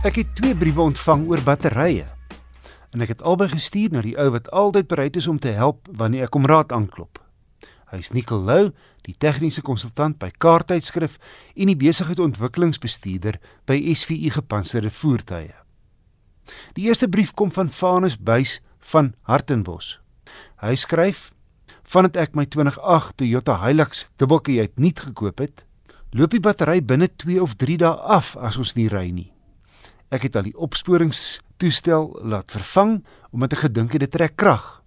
Ek het twee briewe ontvang oor batterye. En ek het albei gestuur na die ou wat altyd bereid is om te help wanneer ek hom raad aanklop. Hy is Nicol Lou, die tegniese konsultant by Kaarttydskrif en die besigheidsontwikkelingsbestuurder by SVU Gepantserde Voertuie. Die eerste brief kom van Vanus Buys van Hartenbos. Hy skryf: "Vandat ek my 2008 Toyota Hilux dubbelkajuit nuut gekoop het, loop die battery binne 2 of 3 dae af as ons nie ry nie. Ek het al die opsporingstoestel laat vervang omdat ek gedink dit trek krag.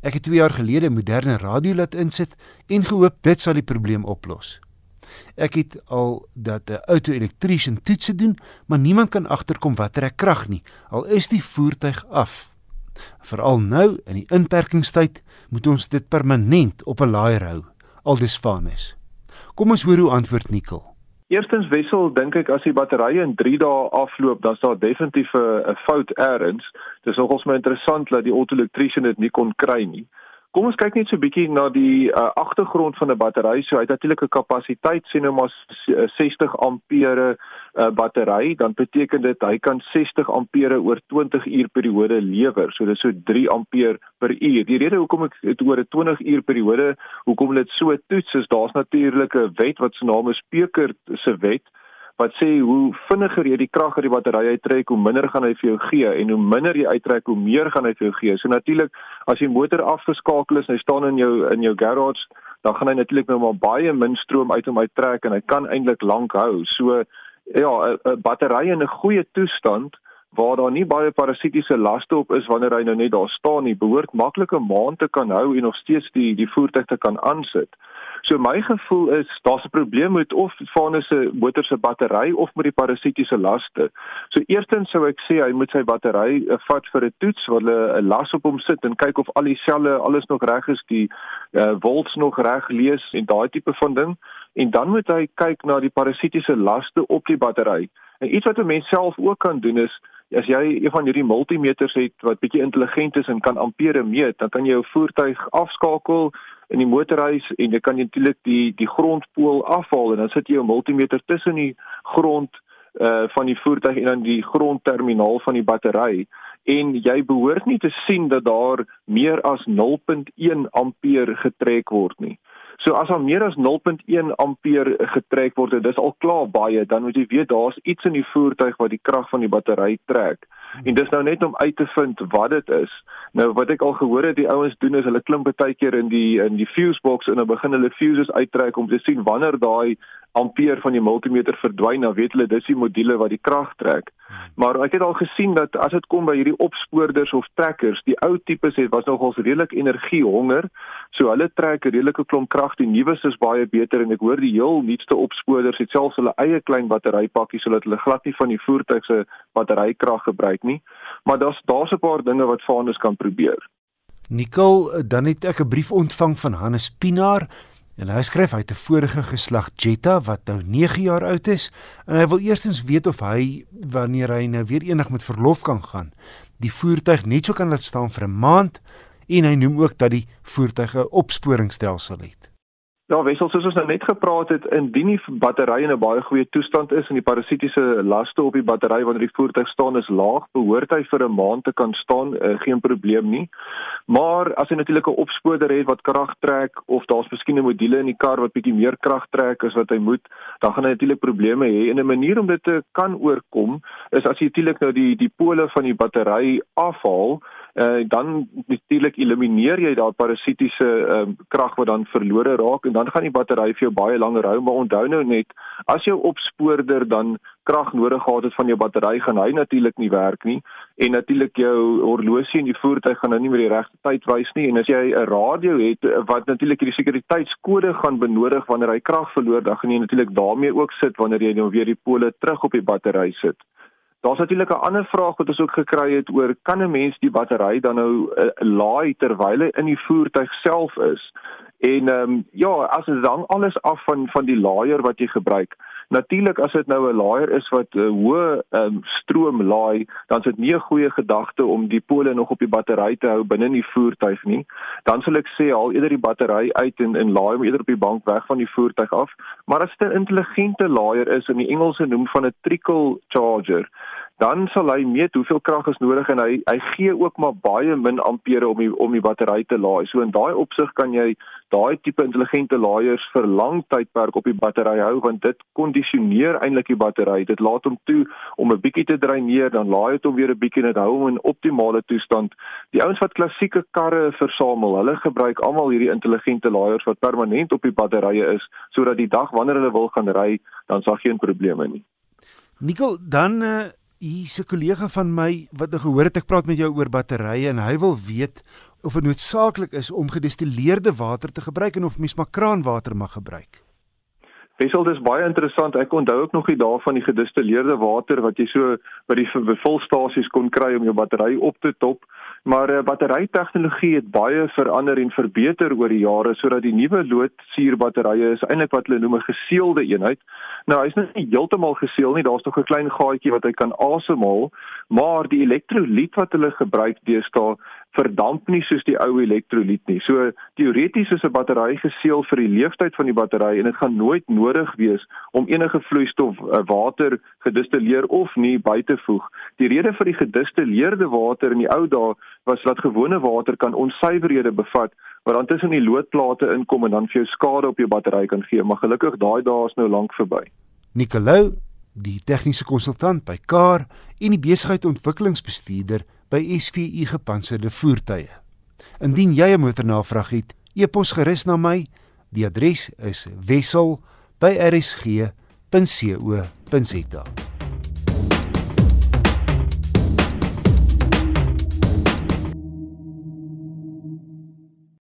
Ek het 2 jaar gelede 'n moderne radio laat insit en gehoop dit sal die probleem oplos. Ek het al dat 'n auto-elektriesien toetse doen, maar niemand kan agterkom wat trek krag nie, al is die voertuig af. Veral nou in die inperkingstyd moet ons dit permanent op 'n laaier hou, aldus Vanus. Kom ons hoor hoe antwoord Nikkel. Eerstens wissel dink ek as die batterye in 3 dae afloop, dan is daar definitief 'n fout eers. Dis nogals my interessant dat die auto-elektriesien dit nie kon kry nie. Kom ons kyk net so 'n bietjie na die uh, agtergrond van 'n battery. So hy het natuurlik 'n kapasiteit sien nou maar 60 ampere uh, battery, dan beteken dit hy kan 60 ampere oor 20 uur periode lewer. So dis so 3 ampere per uur. Die rede hoekom ek dit oor 'n 20 uur periode, hoekom dit so toets is, daar's natuurlik 'n wet wat se naam is Peker se wet wat sê hoe vinniger jy die krag uit die battery uittrek, hoe minder gaan hy vir jou gee en hoe minder jy uittrek, hoe meer gaan hy vir jou gee. So natuurlik, as die motor afgeskakel is en hy staan in jou in jou garage, dan gaan hy natuurlik nou maar baie min stroom uit hom uittrek en hy kan eintlik lank hou. So ja, 'n battery in 'n goeie toestand waar daar nie baie parasitiese laste op is wanneer hy nou net daar staan nie, behoort maklike maande te kan hou en nog steeds die die voertuig te kan aansit. So my gevoel is daar's 'n probleem met of Vanus se motor se battery of met die parasitiese laste. So eerstens sou ek sê hy moet sy battery uh, vat vir 'n toets waar hulle 'n las op hom sit en kyk of al die selle alles nog reg is, die uh, volts nog reg lees en daai tipe van ding. En dan moet hy kyk na die parasitiese laste op die battery. En iets wat 'n mens self ook kan doen is As jy een van hierdie multimeters het wat bietjie intelligent is en kan ampere meet, dan kan jy jou voertuig afskakel in die motorhuis en jy kan natuurlik die die grondpool afhaal en dan sit jy 'n multimeter tussen die grond uh van die voertuig en dan die grondterminaal van die battery en jy behoort nie te sien dat daar meer as 0.1 ampere getrek word nie. So as daar meer as 0.1 ampere getrek word, dis al klaar baie, dan moet jy weet daar's iets in die voertuig wat die krag van die battery trek. En dis nou net om uit te vind wat dit is. Nou wat ek al gehoor het die ouens doen is hulle klim baie keer in die in die fuse box en dan begin hulle fuses uittrek om te sien wanneer daai ampere van die multimeter verdwyn, dan weet hulle dis die module wat die krag trek. Maar ek het al gesien dat as dit kom by hierdie opspoorders of trekkers, die ou tipes het was nogals redelik energiehonger. So hulle trek 'n redelike klomp krag. Die nuus is baie beter en ek hoor die heel nuutste opspoorders het selfs hulle eie klein batterypakkie sodat hulle glad nie van die voertuig se batterykrag gebruik nie. Maar daar's daar's 'n paar dinge wat Vanus kan probeer. Nicole, dan het ek 'n brief ontvang van Hannes Pinaar. En hy skryf hy het 'n vorige geslag Jetta wat nou 9 jaar oud is en hy wil eerstens weet of hy wanneer hy nou weer eendag met verlof kan gaan, die voertuig net so kan laat staan vir 'n maand en hy noem ook dat die voertuig 'n opsporingsstelsel het. Ja, wissel soos ons nou net gepraat het, indien die battery in 'n baie goeie toestand is en die parasitiese laste op die battery wanneer die voertuig staan is laag, behoort hy vir 'n maand te kan staan, uh, geen probleem nie. Maar as jy natuurlik 'n opspoorder het wat krag trek of daar's miskien 'n module in die kar wat bietjie meer krag trek as wat hy moet, dan gaan hy natuurlik probleme hê. En 'n manier om dit te kan oorkom is as jy natuurlik nou die die pole van die battery afhaal uh, dan natuurlik elimineer jy daai parasitiese um, krag wat dan verlore raak en dan gaan die battery vir jou baie langer hou maar onthou nou net as jou opspoorder dan krag nodig gehad het van jou battery gaan hy natuurlik nie werk nie en natuurlik jou horlosie in die voertuig gaan nou nie meer die regte tyd wys nie en as jy 'n radio het wat natuurlik hierdie sekuriteitskode gaan benodig wanneer hy krag verloor dan gaan jy natuurlik daarmee ook sit wanneer jy nou weer die pole terug op die battery sit Daar's natuurlik 'n ander vraag wat ons ook gekry het oor kan 'n mens die battery dan nou uh, laai terwyl hy in die voertuig self is? En ehm um, ja, as dit dan alles af van van die laaier wat jy gebruik. Natuurlik as dit nou 'n laaier is wat 'n uh, hoë ehm um, stroom laai, dan is dit nie 'n goeie gedagte om die pole nog op die battery te hou binne in die voertuig nie. Dan sal ek sê haal eerder die battery uit en en laai hom eerder op die bank weg van die voertuig af. Maar as dit 'n intelligente laaier is in die Engelse noem van 'n trickle charger, dan sal hy meet hoeveel krag is nodig en hy hy gee ook maar baie min ampere om die om die battery te laai. So in daai opsig kan jy daai tipe intelligente laaiers vir lang tydperk op die battery hou want dit kondisioneer eintlik die battery. Dit laat hom toe om 'n bietjie te dreineer, dan laai dit hom weer 'n bietjie en dit hou hom in optimale toestand. Die ouens wat klassieke karre versamel, hulle gebruik almal hierdie intelligente laaiers wat permanent op die batterye is sodat die dag wanneer hulle wil gaan ry, dan sal geen probleme nie. Nikkel, dan uh hier's 'n kollega van my wat nou gehoor het ek praat met jou oor batterye en hy wil weet of dit noodsaaklik is om gedistilleerde water te gebruik en of mens maar kraanwater mag gebruik. Wessel, dis baie interessant. Ek onthou ook nog die dae van die gedistilleerde water wat jy so by die volstasies kon kry om jou battery op te top. Maar uh, batterytegnologie het baie verander en verbeter oor die jare sodat die nuwe loodsuurbatterye is eintlik wat hulle noem 'n geseelde eenheid. Nou hy's nie heeltemal geseël nie, daar's nog 'n klein gaatjie wat hy kan asemhaal, maar die elektrolyt wat hulle gebruik deesdae verdamp nie soos die ou elektrolyt nie. So teoreties is 'n battery geseël vir die lewensduur van die battery en dit gaan nooit nodig wees om enige vloeistof uh, water gedistilleer of nie by te voeg. Die rede vir die gedistilleerde water in die ou dae was dat gewone water kan onsuiverhede bevat wat dan tussen die loodplate inkom en dan vir jou skade op jou battery kan gee, maar gelukkig daai dae is nou lank verby. Nicolou, die tegniese konsultant by Car en die besigheidsontwikkelingsbestuurder by SVU gepantserde voertuie. Indien jy 'n motornavraag het, e-pos gerus na my. Die adres is wissel@rsg.co.za.